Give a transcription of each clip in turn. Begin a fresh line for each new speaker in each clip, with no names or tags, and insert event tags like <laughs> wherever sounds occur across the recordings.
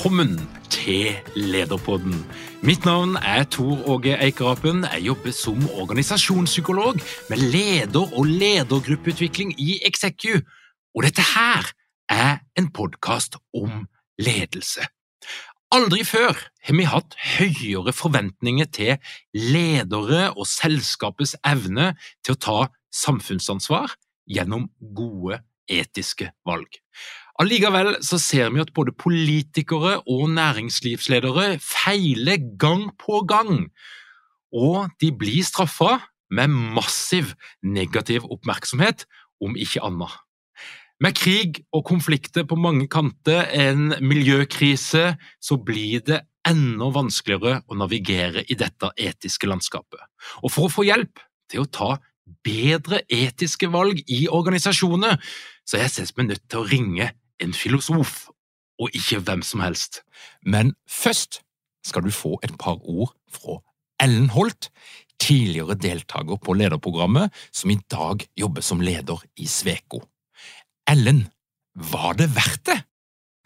Velkommen til Lederpodden. Mitt navn er Tor Åge Eikerapen. Jeg jobber som organisasjonspsykolog med leder- og ledergruppeutvikling i Execu. Og dette her er en podkast om ledelse. Aldri før har vi hatt høyere forventninger til ledere og selskapets evne til å ta samfunnsansvar gjennom gode etiske valg. Allikevel så ser vi at både politikere og næringslivsledere feiler gang på gang, og de blir straffa med massiv negativ oppmerksomhet, om ikke annet. Med krig og konflikter på mange kanter, en miljøkrise, så blir det enda vanskeligere å navigere i dette etiske landskapet. Og for å få hjelp til å ta bedre etiske valg i organisasjoner, så jeg sett meg nødt til å ringe en filosof, og ikke hvem som helst. Men først skal du få et par ord fra Ellen Holt, tidligere deltaker på lederprogrammet, som i dag jobber som leder i Sveko. Ellen, var det verdt det?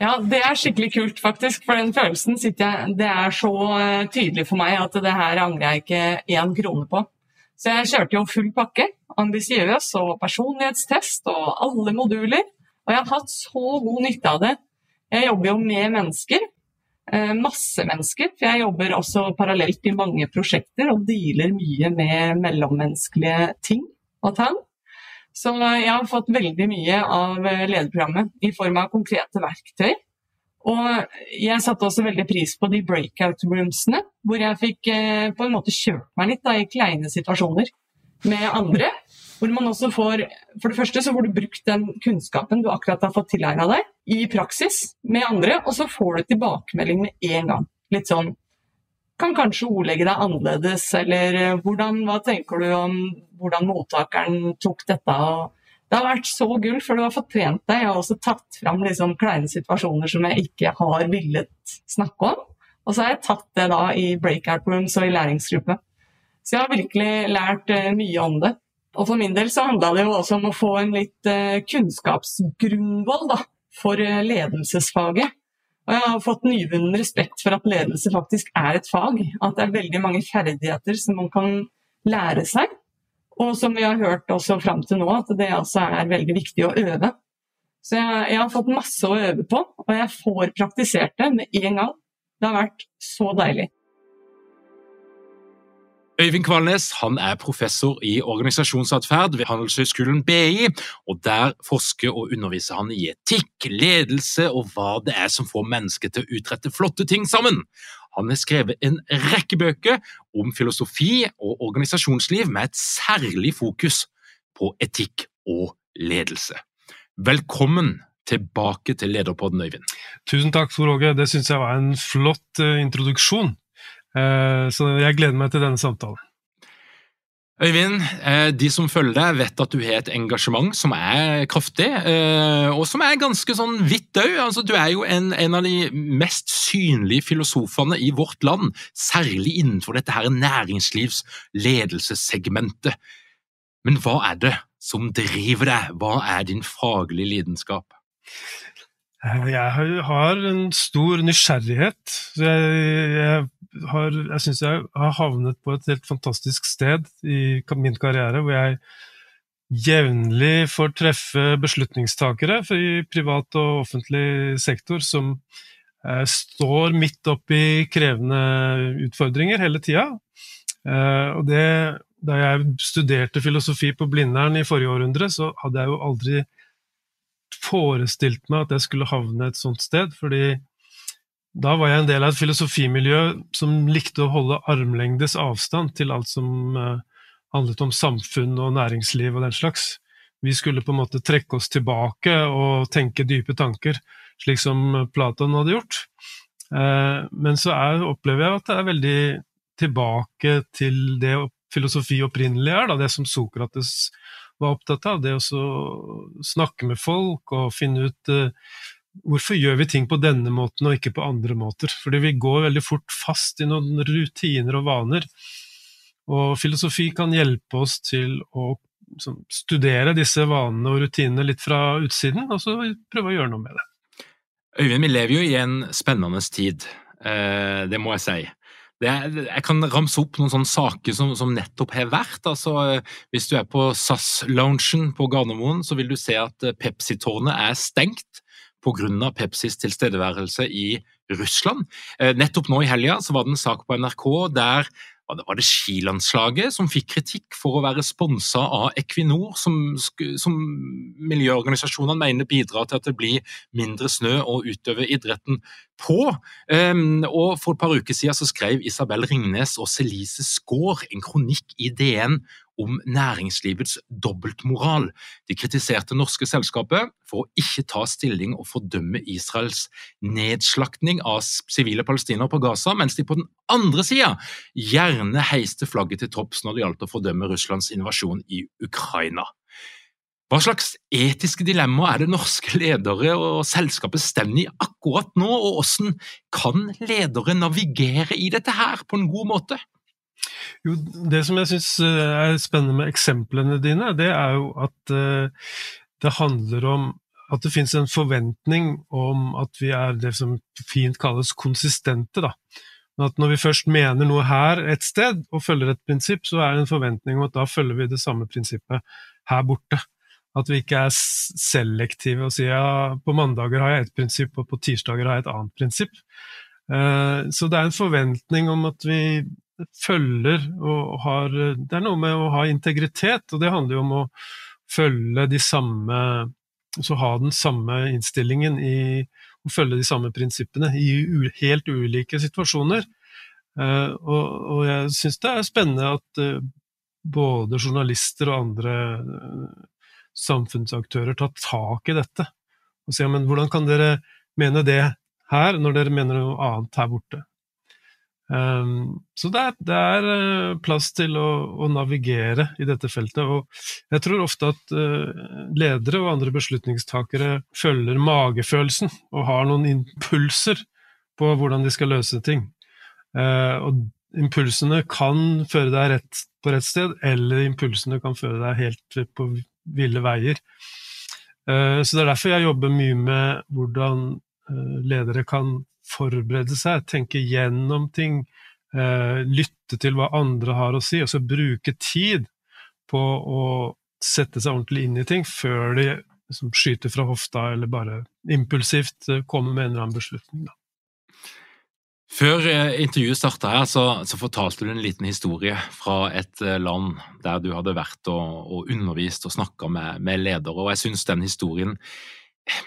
Ja, det er skikkelig kult, faktisk. For den følelsen sitter jeg Det er så eh, tydelig for meg at det her angrer jeg ikke én krone på. Så jeg kjørte jo full pakke. Ambisiøs og personlighetstest og alle moduler. Og jeg har hatt så god nytte av det. Jeg jobber jo med mennesker. Eh, masse mennesker. For jeg jobber også parallelt i mange prosjekter og dealer mye med mellommenneskelige ting og tang. Så jeg har fått veldig mye av lederprogrammet i form av konkrete verktøy. Og jeg satte også veldig pris på de breakout roomsene, hvor jeg fikk eh, på en måte kjørt meg litt da, i kleine situasjoner med andre. Hvor man også får For det første så får du brukt den kunnskapen du akkurat har fått tilegna deg, i praksis med andre, og så får du tilbakemelding med en gang. Litt sånn Kan kanskje ordlegge deg annerledes, eller eh, hvordan, hva tenker du om hvordan mottakeren tok dette? og det har vært så gull, for du har fått trent deg. Jeg har også tatt fram liksom kleine situasjoner som jeg ikke har villet snakke om. Og så har jeg tatt det da i breakout rooms og i læringsgruppe. Så jeg har virkelig lært uh, mye om det. Og for min del så handla det jo også om å få en litt uh, kunnskapsgrunnvoll for uh, ledelsesfaget. Og jeg har fått nyvunnen respekt for at ledelse faktisk er et fag. At det er veldig mange ferdigheter som man kan lære seg. Og som vi har hørt også fram til nå, at det altså er veldig viktig å øve. Så jeg, jeg, har fått masse å øve på, og jeg får praktisert det med en gang. Det har vært så deilig.
Øyvind Kvalnes han er professor i organisasjonsatferd ved Handelshøyskolen BI. og Der forsker og underviser han i etikk, ledelse og hva det er som får mennesker til å utrette flotte ting sammen. Han har skrevet en rekke bøker om filosofi og organisasjonsliv med et særlig fokus på etikk og ledelse. Velkommen tilbake til Lederpodden, Øyvind.
Tusen takk, Tor Åge. Det syns jeg var en flott uh, introduksjon. Uh, så jeg gleder meg til denne samtalen.
Øyvind, eh, de som følger deg, vet at du har et engasjement som er kraftig, eh, og som er ganske sånn hvitt òg. Altså, du er jo en, en, av de mest synlige filosofene i vårt land, særlig innenfor dette her næringslivsledelsessegmentet. Men hva er det som driver deg? Hva er din faglige lidenskap?
Jeg har en stor nysgjerrighet. Jeg, har, jeg syns jeg har havnet på et helt fantastisk sted i min karriere, hvor jeg jevnlig får treffe beslutningstakere i privat og offentlig sektor som eh, står midt oppi krevende utfordringer hele tida. Eh, og da jeg studerte filosofi på Blindern i forrige århundre, så hadde jeg jo aldri forestilt meg at jeg skulle havne et sånt sted, fordi da var jeg en del av et filosofimiljø som likte å holde armlengdes avstand til alt som uh, handlet om samfunn og næringsliv og den slags. Vi skulle på en måte trekke oss tilbake og tenke dype tanker, slik som Platon hadde gjort. Uh, men så er, opplever jeg at det er veldig tilbake til det filosofi opprinnelig er, da, det som Sokrates var opptatt av. Det å snakke med folk og finne ut uh, hvorfor gjør vi ting på denne måten og ikke på andre måter? Fordi vi går veldig fort fast i noen rutiner og vaner. Og filosofi kan hjelpe oss til å liksom, studere disse vanene og rutinene litt fra utsiden, og så prøve å gjøre noe med det.
Øyvind, vi lever jo i en spennende tid, eh, det må jeg si. Er, jeg kan ramse opp noen sånne saker som, som nettopp har vært. Altså, hvis du er på SAS-loungen på Gardermoen, så vil du se at Pepsi-tårnet er stengt pga. Pepsis tilstedeværelse i Russland. Eh, nettopp nå i helga var det en sak på NRK der var det skilandslaget som fikk kritikk for å være sponsa av Equinor, som, som miljøorganisasjonene mener bidrar til at det blir mindre snø å utøve idretten på. Um, og For et par uker siden så skrev Isabel Ringnes og Celise Skaar en kronikk i DN om næringslivets dobbeltmoral. De kritiserte norske selskapet for å ikke ta stilling og fordømme Israels nedslaktning av sivile palestinere på Gaza, mens de på den andre sida gjerne heiste flagget til topps når det gjaldt å fordømme Russlands invasjon i Ukraina. Hva slags etiske dilemmaer er det norske ledere og selskapet står i akkurat nå, og hvordan kan ledere navigere i dette her på en god måte?
Jo, det som jeg syns eh, er spennende med eksemplene dine, det er jo at uh, det handler om at det finnes en forventning om at vi er det som fint kalles konsistente. da. At når vi først mener noe her et sted, og følger et prinsipp, så er det en forventning om at da følger vi det samme prinsippet her borte. At vi ikke er selektive og sier ja, på mandager har jeg et prinsipp, og på tirsdager har jeg et annet prinsipp. Uh, så det er en forventning om at vi følger og har Det er noe med å ha integritet, og det handler jo om å følge de samme Altså ha den samme innstillingen i å følge de samme prinsippene i helt ulike situasjoner. Uh, og, og, jeg syns det er spennende at uh, både journalister og andre uh, samfunnsaktører tar tak i dette. Og sier men hvordan kan dere mene det her, når dere mener noe annet her borte? Um, så det er, det er, eh, plass til å, å, navigere i dette feltet. Og jeg tror ofte at uh, ledere og andre beslutningstakere følger magefølelsen og har noen impulser på hvordan de skal løse ting. Uh, og impulsene kan føre deg rett på rett sted, eller impulsene kan føre deg helt på ville veier. Uh, så det er derfor jeg jobber mye med hvordan ledere kan forberede seg, tenke gjennom ting, eh, lytte til hva andre har å si, og så bruke tid på å sette seg ordentlig inn i ting før de liksom, skyter fra hofta eller bare impulsivt eh, kommer med en eller annen beslutning. Da.
Før eh, intervjuet starta her, så, så, fortalte du en liten historie fra et land der du hadde vært og, og undervist og snakka med, med ledere, og jeg syns den historien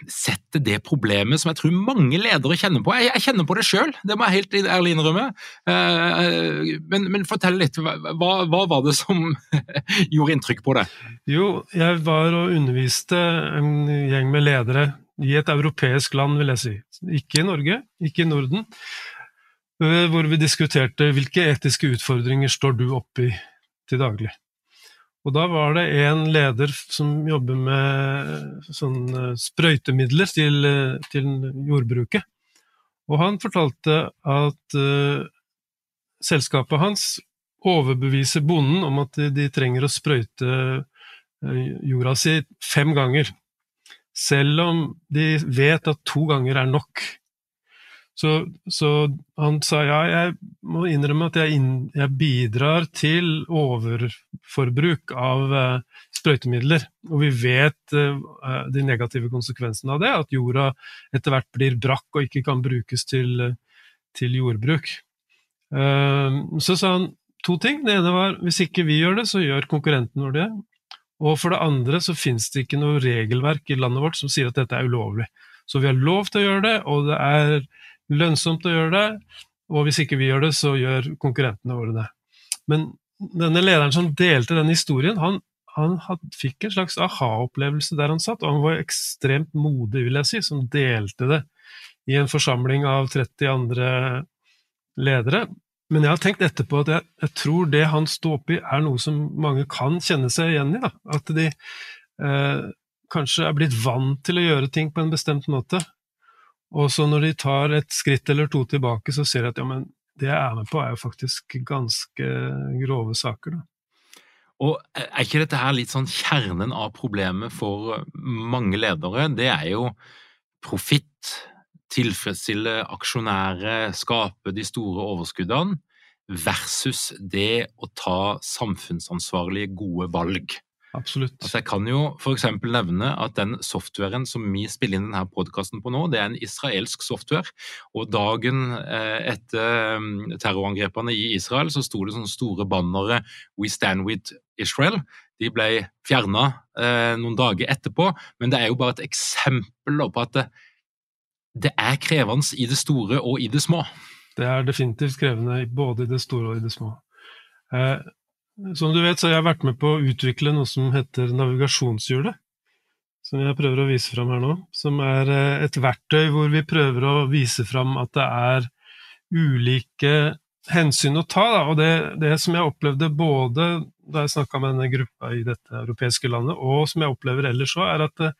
setter det problemet som jeg tror mange ledere kjenner på. Jeg, jeg kjenner på det sjøl, det må jeg helt ærlig innrømme. Uh, men, men, fortell litt, hva, hva var det som <laughs> gjorde inntrykk på deg?
Jo, jeg var og underviste en gjeng med ledere i et europeisk land, vil jeg si. Ikke i Norge, ikke i Norden. Uh, hvor vi diskuterte hvilke etiske utfordringer står du oppi til daglig. Og da var det en leder som jobber med sånn sprøytemidler til, til jordbruket. Og han fortalte at uh, selskapet hans overbeviser bonden om at de, de trenger å sprøyte jorda si fem ganger. Selv om de vet at to ganger er nok. Så, så, han sa ja, jeg må innrømme at jeg, inn, jeg bidrar til overforbruk av uh, sprøytemidler. Og vi vet uh, de negative konsekvensene av det, at jorda etter hvert blir brakk og ikke kan brukes til, til jordbruk. Så sa han to ting. Det ene var hvis ikke vi gjør det, så gjør konkurrenten vår det. Og for det andre så finnes det ikke noe regelverk i landet vårt som sier at dette er ulovlig. Så vi har lov til å gjøre det, og det er lønnsomt å gjøre det, og hvis ikke vi gjør det, så gjør konkurrentene våre det. Men denne lederen som delte den historien, han, han had, fikk en slags aha-opplevelse der han satt, og han var ekstremt modig, vil jeg si, som delte det i en forsamling av 30 andre ledere. Men jeg har tenkt etterpå at jeg, jeg tror det han står oppi, er noe som mange kan kjenne seg igjen i. Da. At de eh, kanskje er blitt vant til å gjøre ting på en bestemt måte, og så når de tar et skritt eller to tilbake, så ser de at ja, men det jeg er med på, er jo faktisk ganske grove saker. Da.
Og Er ikke dette her litt sånn kjernen av problemet for mange ledere? Det er jo profitt, tilfredsstille aksjonærer, skape de store overskuddene, versus det å ta samfunnsansvarlige, gode valg.
Absolutt.
Altså jeg kan jo f.eks. nevne at den softwaren som vi spiller inn denne podkasten på nå, det er en israelsk software. Og dagen eh, etter mm, terrorangrepene i Israel så sto det sånne store bannere 'We stand with Israel'. De ble fjerna eh, noen dager etterpå, men det er jo bare et eksempel på at det, det er krevende i det store og i det små.
Det er definitivt krevende både i det store og i det små. Eh, som du vet, så har jeg vært med på å utvikle noe som heter navigasjonshjulet. Som jeg prøver å vise fram her nå. Som er eh, et verktøy hvor vi prøver å vise fram at det er ulike hensyn å ta. Da. Og det, det, som jeg opplevde både da jeg snakka med denne gruppa i dette europeiske landet, og som jeg opplever ellers òg, er at eh,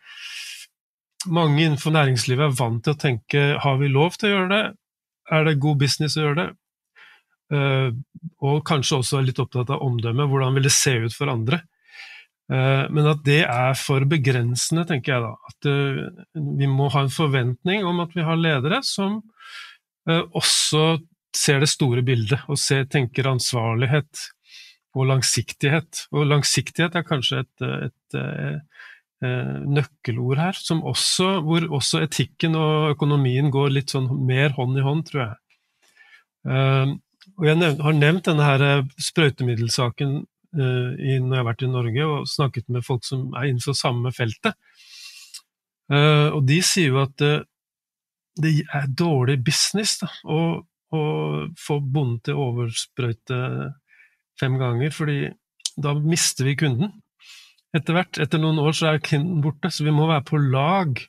mange innenfor næringslivet er vant til å tenke har vi lov til å gjøre det, er det god business å gjøre det, og kanskje også litt opptatt av omdømmet, hvordan vil det se ut for andre. Uh, men at det er for begrensende, tenker jeg da. At uh, vi må ha en forventning om at vi har ledere som også ser det store bildet, og ser, tenker ansvarlighet og langsiktighet. Og langsiktighet er kanskje et, et, et nøkkelord her, også, hvor også etikken og økonomien går litt sånn mer hånd i hånd, tror jeg. Og jeg nevnt, har nevnt denne her eh, sprøytemiddelsaken uh, i, når jeg har vært i Norge og snakket med folk som er innenfor samme feltet. Uh, og de sier jo at uh, det er dårlig business da, å, å få bonden til å oversprøyte fem ganger, fordi da mister vi kunden. Etter hvert, etter noen år, så er kunden borte, så vi må være på lag.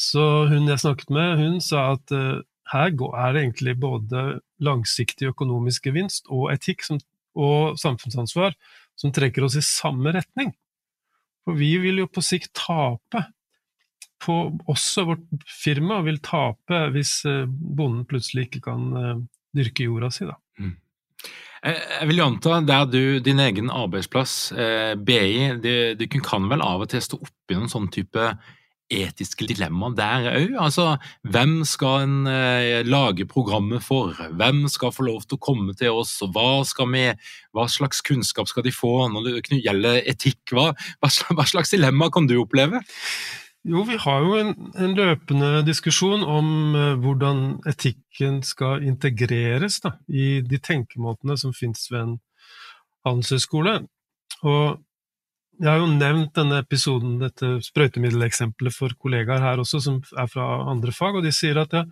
så hun jeg snakket med, hun sa at her er det egentlig både langsiktig økonomisk gevinst og etikk som, og samfunnsansvar som trekker oss i samme retning. For vi vil jo på sikt tape. På, også vårt firma vil tape hvis eh, bonden plutselig ikke kan eh, dyrke jorda si. Da. Mm.
Jeg vil jo anta, der du, din egen arbeidsplass, eh, BI, du kan vel av og til stå oppi noen sånn type etiske dilemmaer der òg. Altså, hvem skal en eh, lage programmet for? Hvem skal få lov til å komme til oss? Hva, vi, hva slags kunnskap skal de få når det gjelder etikk? Hva, hva slags dilemma kan du oppleve?
Jo, vi har jo en, en løpende diskusjon om eh, hvordan etikken skal integreres da, i de tenkemåtene som finnes ved en handelshøyskole. Og jeg har jo nevnt denne episoden, dette sprøytemiddeleksempelet, for kollegaer her også, som er fra andre fag, og de sier at ja,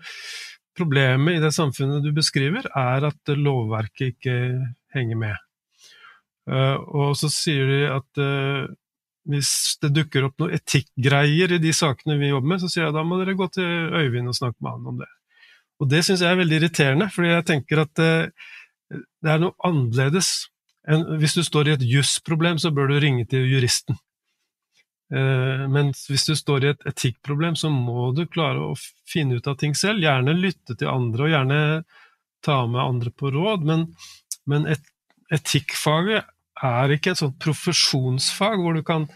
problemet i det samfunnet du beskriver, er at lovverket ikke henger med. Uh, og så sier de at uh, hvis det dukker opp noen etikkgreier i de sakene vi jobber med, så sier jeg da må dere gå til Øyvind og snakke med han om det. Og det syns jeg er veldig irriterende, fordi jeg tenker at uh, det er noe annerledes en, Hvis du står i et jusproblem, så bør du ringe til juristen. Eh, men hvis du står i et etikkproblem, så må du klare å finne ut av ting selv. Gjerne lytte til andre, og gjerne ta med andre på råd. Men, men et, etikkfaget er ikke et sånt profesjonsfag hvor du kan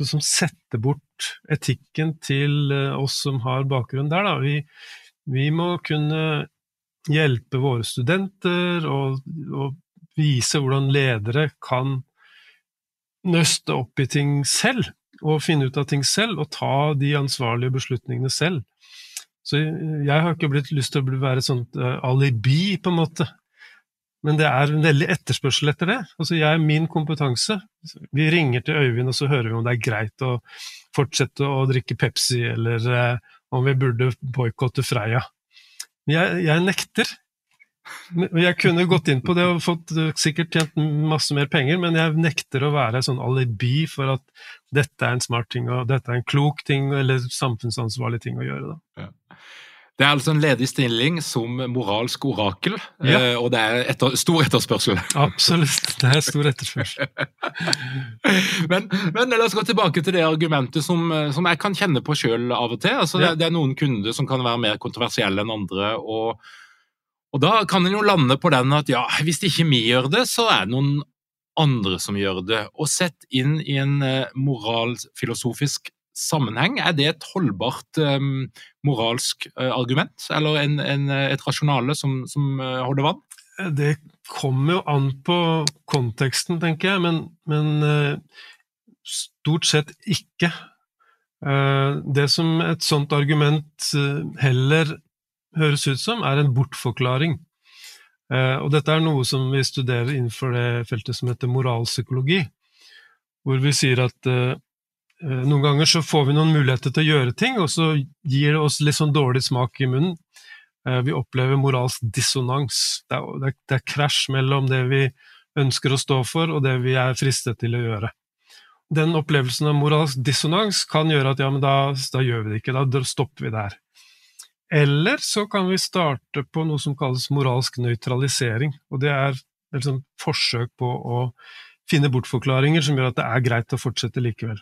liksom sette bort etikken til eh, oss som har bakgrunn der. Da. Vi, vi må kunne hjelpe våre studenter og, og, vise hvordan ledere kan nøste opp i ting selv, og finne ut av ting selv, og ta de ansvarlige beslutningene selv. Så jeg har ikke blitt lyst til å være et sånt uh, alibi, på en måte. Men det er en veldig etterspørsel etter det. Altså jeg, Min kompetanse Vi ringer til Øyvind, og så hører vi om det er greit å fortsette å drikke Pepsi, eller uh, om vi burde boikotte Freia. Jeg, jeg nekter. Jeg kunne gått inn på det og fått eh, sikkert tjent masse mer penger, men jeg nekter å være sånn alibi for at dette er en smart ting og dette er en klok ting eller samfunnsansvarlig ting å gjøre. Da. Ja.
Det er altså en ledig stilling som moralsk orakel, ja. Eh, og det er etter, stor etterspørsel.
Absolutt, det er stor etterspørsel. <laughs>
men, men, la oss gå tilbake til det argumentet som, som jeg kan kjenne på sjøl av og til. Altså, ja. det, det, er noen kunder som kan være mer kontroversielle enn andre. og, og da kan en jo lande på den at ja, hvis ikke vi gjør det, så er det noen andre som gjør det. Og sett inn i en uh, moralfilosofisk sammenheng? Er det et holdbart um, moralsk uh, argument, eller en, en, et rasjonale som, som uh, holder vann?
Det kommer jo an på konteksten, tenker jeg, men, men uh, stort sett ikke. Det som et sånt argument heller høres ut som, er en bortforklaring. Og dette er noe som vi studerer innenfor det feltet som heter moralpsykologi, hvor vi sier at Eh, noen ganger så får vi noen muligheter til å gjøre ting, og så gir det oss litt sånn dårlig smak i munnen. Eh, vi opplever moralsk dissonans. Det er krasj mellom det vi ønsker å stå for, og det vi er fristet til å gjøre. Den opplevelsen av moralsk dissonans kan gjøre at ja, men da, da gjør vi det ikke, da stopper vi der. Eller så kan vi starte på noe som kalles moralsk nøytralisering, og det er liksom forsøk på å finne bortforklaringer som gjør at det er greit å fortsette likevel.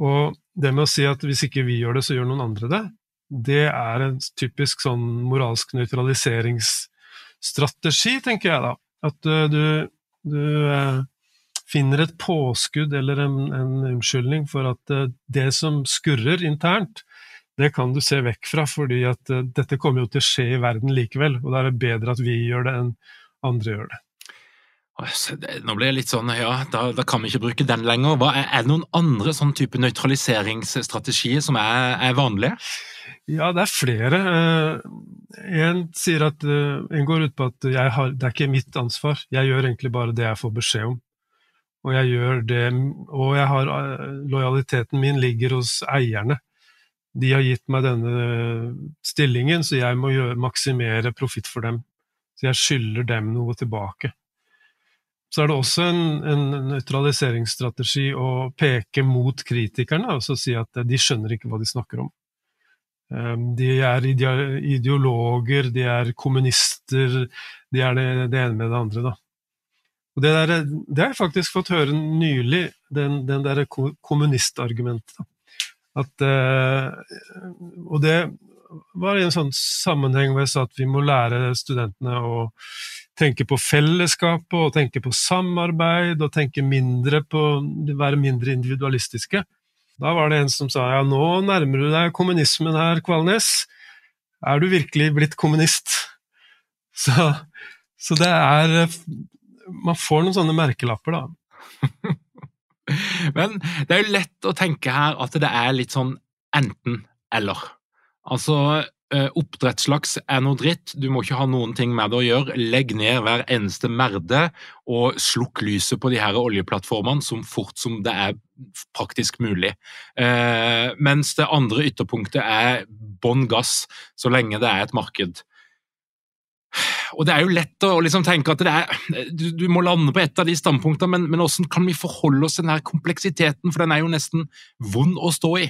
Og det med å si at hvis ikke vi gjør det, så gjør noen andre det, det er en typisk sånn moralsk nøytraliseringsstrategi, tenker jeg da. At uh, du, du uh, finner et påskudd eller en, en unnskyldning for at uh, det som skurrer internt, det kan du se vekk fra, fordi at dette kommer jo til å skje i verden likevel, og da er det bedre at vi gjør det enn andre gjør det.
Nå ble jeg litt sånn, ja, da, da, kan vi ikke bruke den lenger. Hva, er, det noen andre sånn type nøytraliseringsstrategier som er, er, vanlige?
Ja, det er flere. Uh, en sier at uh, en går ut på at har, det er ikke mitt ansvar, jeg gjør egentlig bare det jeg får beskjed om. Og jeg gjør det, og jeg har, lojaliteten min ligger hos eierne. De har gitt meg denne stillingen, så jeg må gjøre, maksimere profitt for dem. Så jeg skylder dem noe tilbake så er det også en, en nøytraliseringsstrategi å peke mot kritikerne og si at de skjønner ikke hva de snakker om. Ehm, de er ideologer, de er kommunister, de er det, det ene med det andre. Da. Og det, der, det har jeg faktisk fått høre nylig, den, den derre kommunistargumentet. At, eh, og det var i en sånn sammenheng hvor jeg sa at vi må lære studentene å tenke på fellesskapet og tenke på samarbeid og tenke mindre på være mindre individualistiske. Da var det en som sa ja, nå nærmer du deg kommunismen her, Kvalnes. Er du virkelig blitt kommunist? <laughs> Så, så det er Man får noen sånne merkelapper, da. <laughs> <laughs>
Men det er jo lett å tenke her at det er litt sånn enten-eller. Altså, Eh, oppdrettslaks er noe dritt, du må ikke ha noen ting med det å gjøre. Legg ned hver eneste merde, og slukk lyset på de her oljeplattformene så fort som det er praktisk mulig. Eh, mens det andre ytterpunktet er bånn gass, så lenge det er et marked. Og Det er jo lett å liksom tenke at er, du, du, må lande på et av de standpunktene, men, men hvordan kan vi forholde oss til denne kompleksiteten, for den er jo nesten vond å stå i?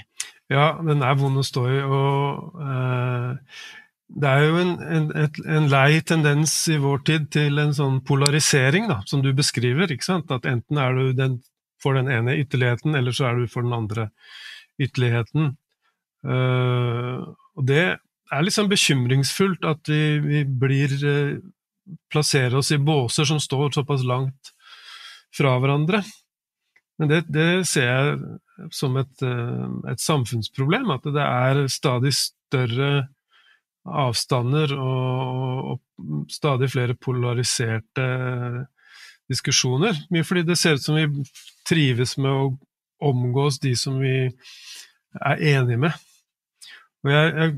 Ja, den er vond å stå i. og eh, det er jo en, en, et, en, lei tendens i vår tid til en sånn polarisering, da, som du beskriver. ikke sant? At enten er du den, for den ene ytterligheten, eller så er du for den andre ytterligheten. Uh, og det er liksom bekymringsfullt at vi, vi blir eh, plasserer oss i båser som står såpass langt fra hverandre. Men det, det ser jeg som et, uh, et samfunnsproblem, at det er stadig større avstander og, og, stadig flere polariserte diskusjoner. Mye fordi det ser ut som vi trives med å omgås de som vi er enige med. Og jeg, jeg,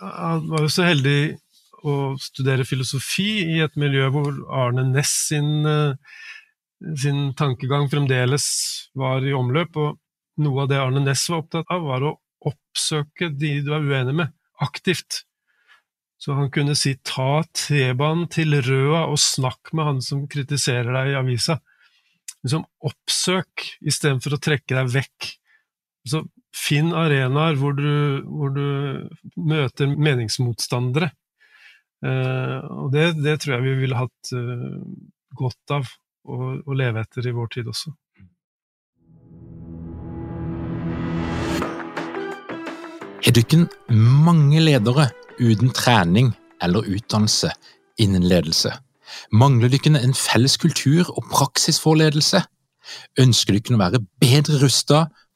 jeg var jo så heldig å studere filosofi i et miljø hvor Arne Næss sin, sin tankegang fremdeles var i omløp, og noe av det Arne Næss var opptatt av, var å oppsøke de du er uenig med, aktivt. Så han kunne si ta T-banen til Røa og snakk med han som kritiserer deg i avisa. Liksom oppsøk istedenfor å trekke deg vekk. Så finn arenaer hvor du, hvor du møter meningsmotstandere. Uh, og det, det, tror jeg vi ville hatt uh, godt av å, å leve etter i vår tid også.
Har dere mange ledere uten trening eller utdannelse innen ledelse? Mangler dere en felles kultur og praksis for ledelse? Ønsker dere å være bedre rustet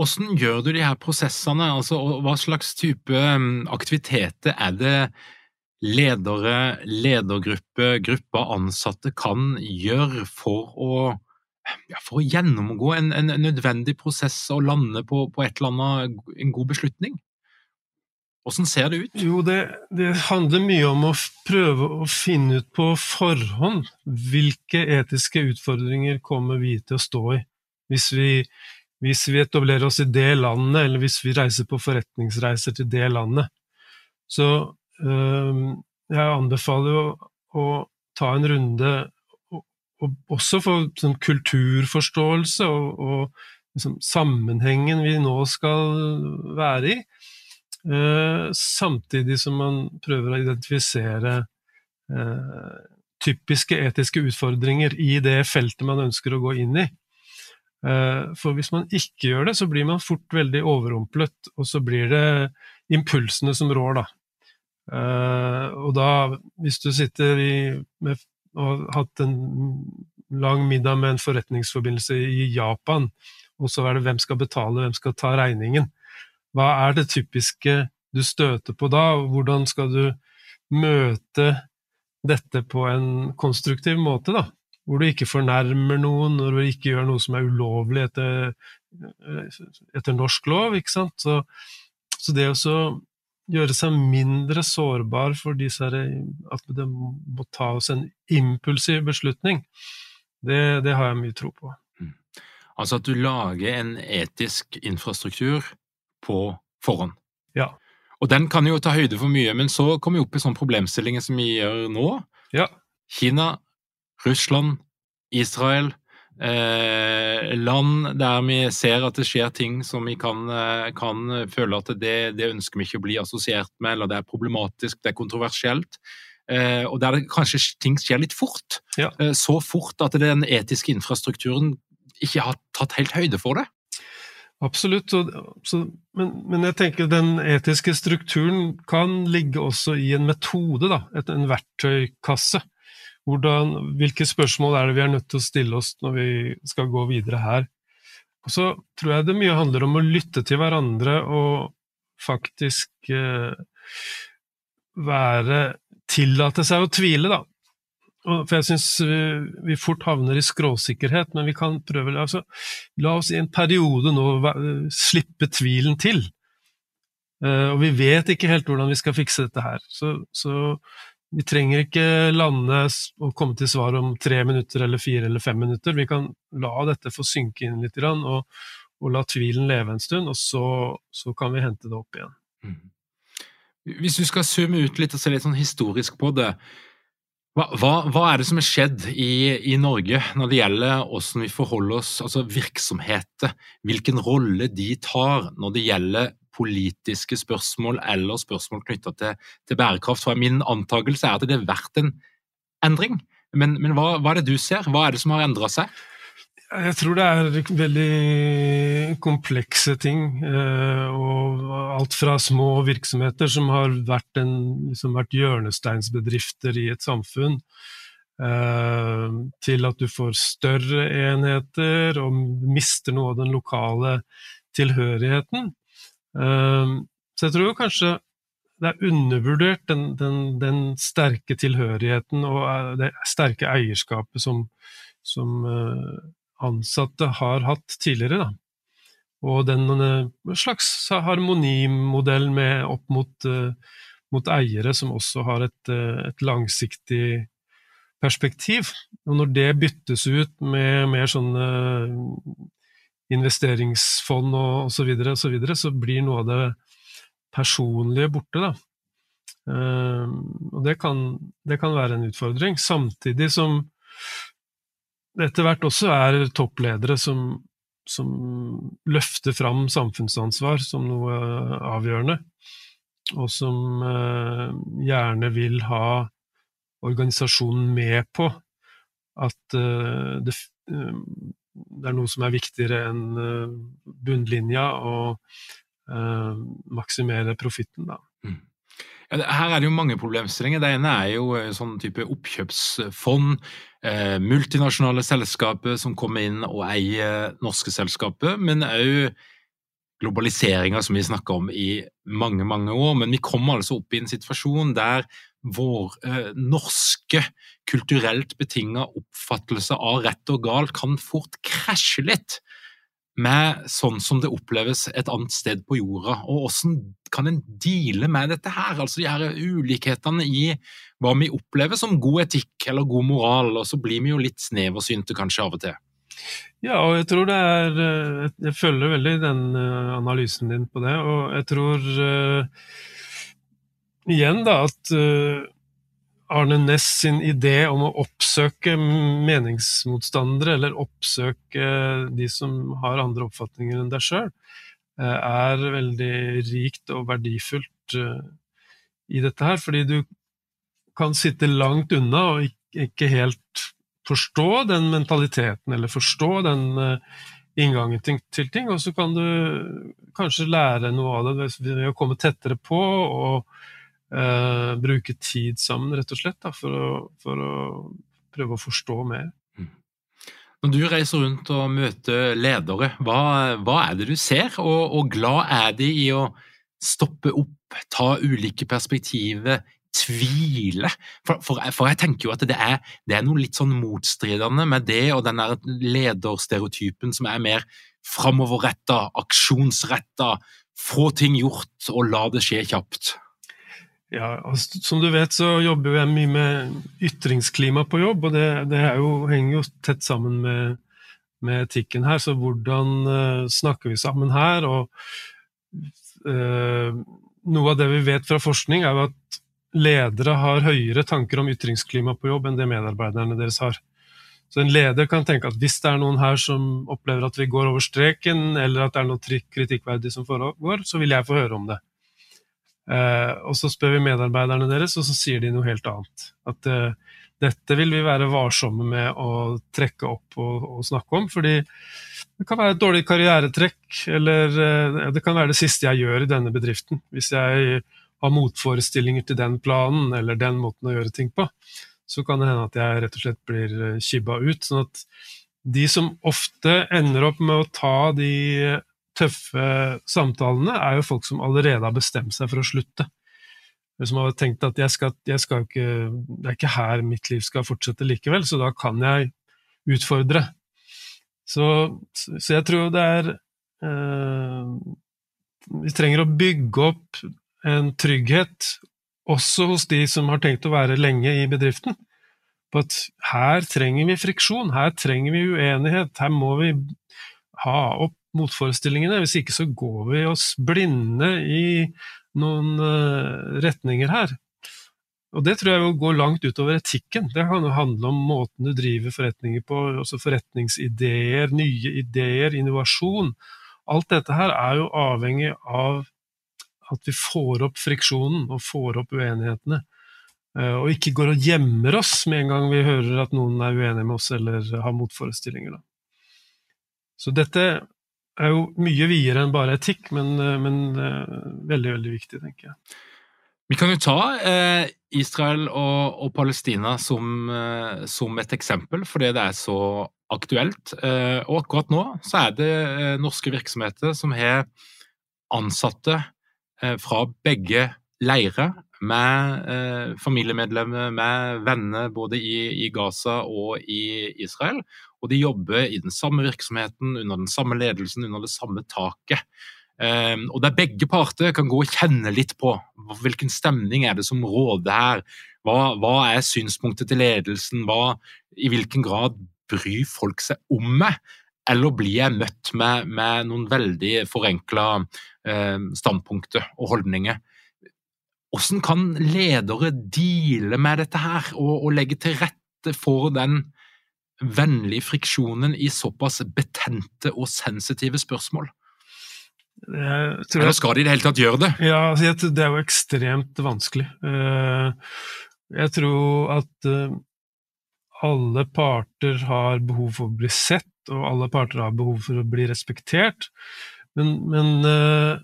Hvordan gjør du de her prosessene, altså, og hva slags type um, aktiviteter er det ledere, ledergruppe, gruppe ansatte kan gjøre for å ja, for å gjennomgå en, en, nødvendig prosess og lande på, på, et eller annet, en god beslutning? Hvordan ser det ut?
Jo, det, det, handler mye om å prøve å finne ut på forhånd hvilke etiske utfordringer kommer vi til å stå i hvis vi, hvis vi etablerer oss i det landet, eller hvis vi reiser på forretningsreiser til det landet. Så øh, jeg anbefaler jo å ta en runde og også for sånn kulturforståelse og, og liksom sammenhengen vi nå skal være i. Eh, samtidig som man prøver å identifisere eh, typiske etiske utfordringer i det feltet man ønsker å gå inn i. Eh, for hvis man ikke gjør det, så blir man fort veldig overrumplet, og så blir det impulsene som rår, da. Eh, og da, hvis du sitter i, med og hatt en lang middag med en forretningsforbindelse i Japan, og så er det hvem skal betale, hvem skal ta regningen. Hva er det typiske du støter på da, og hvordan skal du møte dette på en konstruktiv måte, da? Hvor du ikke fornærmer noen, når du ikke gjør noe som er ulovlig etter, etter norsk lov, ikke sant. Så, så det å gjøre seg mindre sårbar for disse her, at det må tas en impulsiv beslutning, det, det har jeg mye tro på. Mm.
Altså at du lager en etisk infrastruktur på forhånd.
Ja.
Og den kan jo ta høyde for mye, men så kommer vi opp i sånne problemstillinger som vi gjør nå.
Ja.
Kina, Russland, Israel, eh, land der vi ser at det skjer ting som vi kan, eh, kan føle at det, det, ønsker vi ikke å bli assosiert med, eller det er problematisk, det er kontroversielt. Eh, og der det kanskje ting skjer litt fort.
Ja.
Eh, så fort at den etiske infrastrukturen ikke har tatt helt høyde for det.
Absolutt, så, så, men, men, jeg tenker den etiske strukturen kan ligge også i en metode, da, et, en verktøykasse. Hvordan, hvilke spørsmål er det vi er nødt til å stille oss når vi skal gå videre her? Og så tror jeg det mye handler om å lytte til hverandre og faktisk eh, være Tillate seg å tvile, da. for jeg syns vi, vi, fort havner i skråsikkerhet, men vi kan prøve altså, La oss i en periode nå slippe tvilen til. Eh, og vi vet ikke helt hvordan vi skal fikse dette her. Så, så, vi trenger ikke lande og komme til svar om tre minutter eller fire eller fem minutter. Vi kan la dette få synke inn litt og, og la tvilen leve en stund, og så, så kan vi hente det opp igjen. Mm.
Hvis du skal zoome ut litt og se litt sånn historisk på det, hva, hva, hva, er det som er skjedd i, i, Norge når det gjelder hvordan vi forholder oss, altså virksomheter, hvilken rolle de tar når det gjelder politiske spørsmål eller spørsmål knytta til, til, bærekraft? For min antakelse er at det har vært en endring, men, men hva, hva, er det du ser? Hva er det som har endra seg?
Jeg tror det er veldig komplekse ting. Eh, og alt fra små virksomheter som har vært, en, liksom vært hjørnesteinsbedrifter i et samfunn, eh, til at du får større enheter og mister noe av den lokale tilhørigheten. Eh, så jeg tror kanskje det er undervurdert, den, den, den sterke tilhørigheten og det sterke eierskapet som, som ansatte har hatt tidligere. Da. Og den eh, slags harmonimodell med, opp mot, mot, eiere som også har et, et, langsiktig perspektiv. Og når det byttes ut med mer sånne investeringsfond og så, videre, og så, videre, så blir noe av det personlige borte. Da. Uh, og det kan, det kan være en utfordring. Samtidig som etter hvert også er toppledere som, som, løfter fram samfunnsansvar som noe avgjørende, og som eh, gjerne vil ha organisasjonen med på at eh, det, eh, det, er noe som er viktigere enn eh, bunnlinja, og uh, maksimere profitten, da. Mm.
Her er det jo mange problemstillinger. Det ene er jo eh, sånn type oppkjøpsfond, eh, multinasjonale selskaper som kommer inn og eier norske selskaper, men òg globaliseringa som vi snakka om i mange, mange år. Men vi kommer altså opp i en situasjon der vår eh, norske kulturelt betinga oppfattelse av rett og galt kan fort krasje litt med sånn som det oppleves et annet sted på jorda. Og hvordan kan en deale med dette her? Altså de her ulikhetene i hva vi opplever som god etikk eller god moral, og så blir vi jo litt sneversynte kanskje av og til.
Ja, og jeg tror det er eh, Jeg følger veldig den eh, analysen din på det, og jeg tror uh, igjen da at uh, Arne Næss sin idé om å oppsøke meningsmotstandere, eller oppsøke de som har andre oppfatninger enn deg sjøl, eh, er veldig rikt og verdifullt eh, i dette her. Fordi du kan sitte langt unna og ikke helt forstå den mentaliteten, eller forstå den eh, inngangen til ting, og så kan du kanskje lære noe av det ved å komme tettere på. og Uh, bruke tid sammen, rett og slett, da, for, å, for, å, prøve å forstå mer. Mm.
Når du reiser rundt og møter ledere, hva, hva er det du ser, og, og, glad er de i å stoppe opp, ta ulike perspektiver, tvile? For, for, for jeg tenker jo at det er, det er, noe litt sånn motstridende med det og den der lederstereotypen som er mer framoverretta, aksjonsretta, få ting gjort og la det skje kjapt.
Ja, altså, Som du vet så jobber jeg mye med ytringsklima på jobb, og det, det jo, henger jo tett sammen med, med, etikken her. Så hvordan uh, snakker vi sammen her? Og uh, noe av det vi vet fra forskning, er jo at ledere har høyere tanker om ytringsklima på jobb enn det medarbeiderne deres har. Så en leder kan tenke at hvis det er noen her som opplever at vi går over streken, eller at det er noe kritikkverdig som foregår, så vil jeg få høre om det. Eh, og så spør vi medarbeiderne deres, og så sier de noe helt annet. At eh, dette vil vi være varsomme med å trekke opp og, og, snakke om, fordi det kan være et dårlig karrieretrekk, eller eh, det kan være det siste jeg gjør i denne bedriften. Hvis jeg har motforestillinger til den planen eller den måten å gjøre ting på, så kan det hende at jeg rett og slett blir kibba ut. sånn at de som ofte ender opp med å ta de tøffe samtalene, er jo folk som allerede har bestemt seg for å slutte. som har tenkt at jeg skal, jeg skal ikke, det er ikke her mitt liv skal fortsette likevel, så da kan jeg utfordre. Så, så jeg tror det er eh, Vi trenger å bygge opp en trygghet også hos de som har tenkt å være lenge i bedriften. På at her trenger vi friksjon, her trenger vi uenighet, her må vi ha opp motforestillingene. Hvis ikke så går vi oss blinde i noen uh, retninger her. Og det tror jeg går langt utover etikken. Det kan jo handle om måten du driver forretninger på, også forretningsideer, nye ideer, innovasjon. Alt dette her er jo avhengig av at vi får opp friksjonen og får opp uenighetene. Uh, og ikke går og gjemmer oss med en gang vi hører at noen er uenig med oss eller har motforestillinger. Da. Så dette er jo mye videre enn bare etikk, men, eh, men uh, veldig, veldig viktig, tenker jeg.
Vi kan jo ta eh, Israel og, og Palestina som, eh, som, et eksempel, fordi det er så aktuelt. Eh, og akkurat nå så er det eh, norske virksomheter som har ansatte eh, fra begge leirer, med familiemedlemmer, med venner både i, i Gaza og i Israel og de jobber i den samme virksomheten, under den samme ledelsen, under det samme taket. Um, og der begge parter kan gå og kjenne litt på hvilken stemning er det som råder her. Hva, hva er synspunktet til ledelsen? Hva, I hvilken grad bryr folk seg om meg? Eller blir jeg møtt med, med noen veldig forenkla eh, standpunkter og holdninger? Hvordan kan ledere deale med dette her og, og legge til rette for den vennlig friksjonen i såpass betente og sensitive spørsmål? Eller skal de i det hele tatt gjøre det?
Ja, altså, det er jo ekstremt vanskelig. Eh, jeg tror at eh, alle parter har behov for å bli sett, og alle parter har behov for å bli respektert. Men, men eh,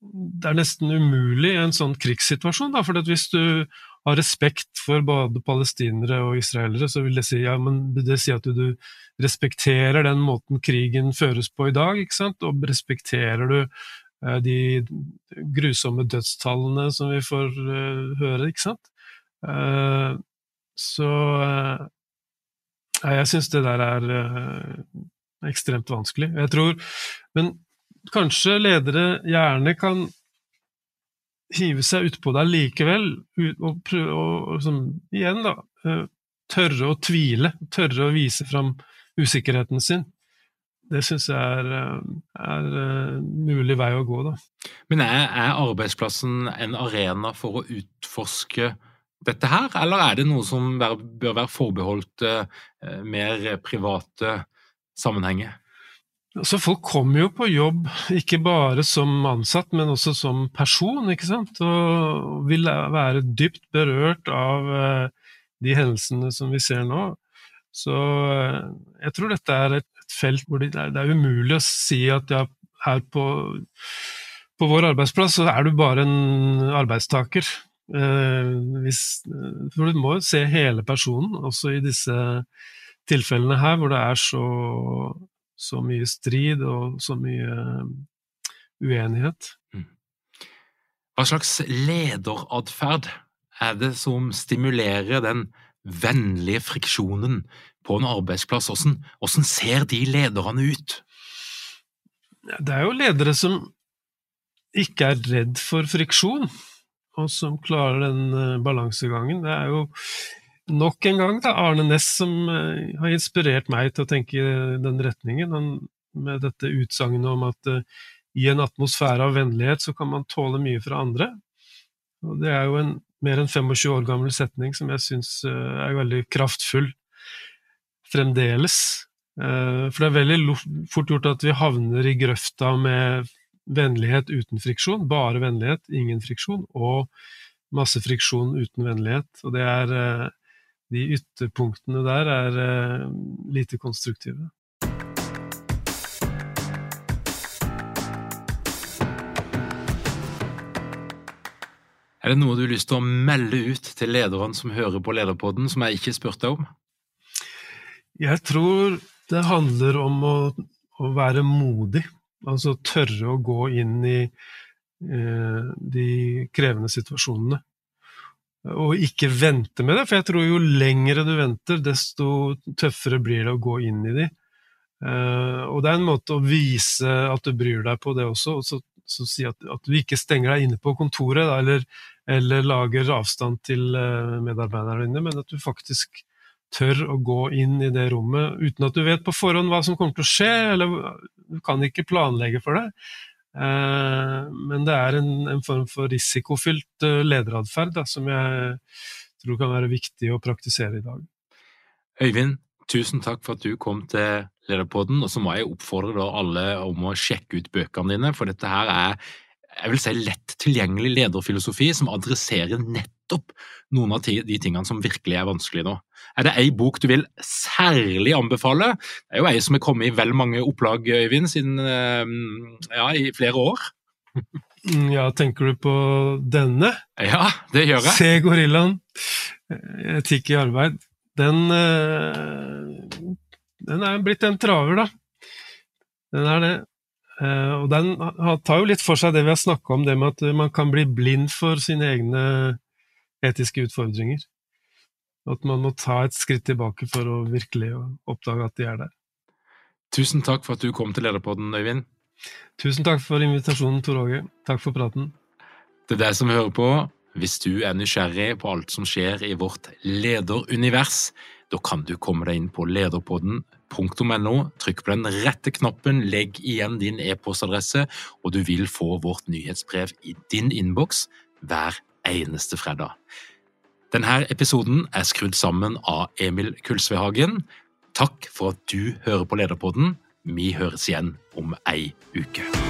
det er nesten umulig i en sånn krigssituasjon. Da, for hvis du har respekt for både palestinere og israelere, så vil det si, ja, det si at du, du, respekterer den måten krigen føres på i dag, ikke sant? og respekterer du eh, de grusomme dødstallene som vi får eh, høre, ikke sant. Eh, så uh, jeg syns det der er ekstremt vanskelig. Jeg tror Men kanskje ledere gjerne kan hive seg utpå det likevel, og prøve å liksom, igjen da, eh, tørre å tvile, tørre å vise fram usikkerheten sin. Det syns jeg er, eh, er, eh, mulig vei å gå, da.
Men er, er, arbeidsplassen en arena for å utforske dette her, eller er det noe som bør være forbeholdt mer private sammenhenger?
Så folk kommer jo på jobb ikke bare som ansatt, men også som person, ikke sant? Og vil være dypt berørt av eh, de hendelsene som vi ser nå. Så eh, jeg tror dette er et felt hvor det er, umulig å si at ja, her på, på vår arbeidsplass så er du bare en arbeidstaker. Eh, hvis, for du må jo se hele personen, også i disse tilfellene her hvor det er så så mye strid og så mye um, uenighet. Mm.
Hva slags lederatferd er det som stimulerer den vennlige friksjonen på en arbeidsplass? Hvordan, hvordan ser de lederne ut?
Det er jo ledere som ikke er redd for friksjon, og som klarer den uh, balansegangen. Det er jo nok en gang da, Arne Næss som uh, har inspirert meg til å tenke i den retningen. Han, med dette utsagnet om at uh, i en atmosfære av vennlighet så kan man tåle mye fra andre. Og Det er jo en mer enn 25 år gammel setning som jeg syns uh, er veldig kraftfull fremdeles. for det er veldig fort gjort at vi havner i grøfta med vennlighet uten friksjon. Bare vennlighet, ingen friksjon. Og masse friksjon uten vennlighet. Og det er de ytterpunktene der er eh, lite konstruktive.
Er det noe du har lyst til å melde ut til lederne som hører på Lederpodden, som jeg ikke spurte om?
Jeg tror det handler om å, å være modig. Altså tørre å gå inn i eh, de krevende situasjonene. Og ikke vente med det, for jeg tror jo lengre du venter, desto tøffere blir det å gå inn i de. Uh, og det er en måte å vise at du bryr deg på det også, og så, så si at, at, du ikke stenger deg inne på kontoret, da, eller, eller, lager avstand til uh, medarbeiderne dine, men at du faktisk tør å gå inn i det rommet uten at du vet på forhånd hva som kommer til å skje, eller du kan ikke planlegge for det. Uh, men det er en, en form for risikofylt lederatferd som jeg tror kan være viktig å praktisere i dag.
Øyvind, tusen takk for at du kom til Lederpodden. Og så må jeg oppfordre alle om å sjekke ut bøkene dine, for dette her er jeg vil si lett tilgjengelig lederfilosofi som adresserer nettopp noen av de tingene som virkelig er vanskelig nå. Er det ei bok du vil særlig anbefale? Det er jo ei som er kommet i vel mange opplag, Øyvind, siden eh, ja, i flere år.
Mm, ja, tenker du på denne?
Ja, det gjør jeg.
Se gorillaen. Etikk i arbeid. Den eh, den er blitt en traver, da. Den er det. Eh, og den tar jo litt for seg det vi har snakka om, det med at man kan bli blind for sine egne etiske utfordringer. At man må ta et skritt tilbake for å virkelig oppdage at de er der.
Tusen takk for at du kom til Lederpodden, Øyvind.
Tusen takk for invitasjonen, Tor Åge. Takk for praten.
Til deg som hører på, hvis du er nysgjerrig på alt som skjer i vårt lederunivers, da kan du komme deg inn på lederpodden.no, trykk på den rette knappen, legg igjen din e-postadresse, og du vil få vårt nyhetsbrev i din innboks hver eneste fredag. Denne episoden er skrudd sammen av Emil Kulsvehagen. Takk for at du hører på Lederpodden. Vi høres igjen om ei uke.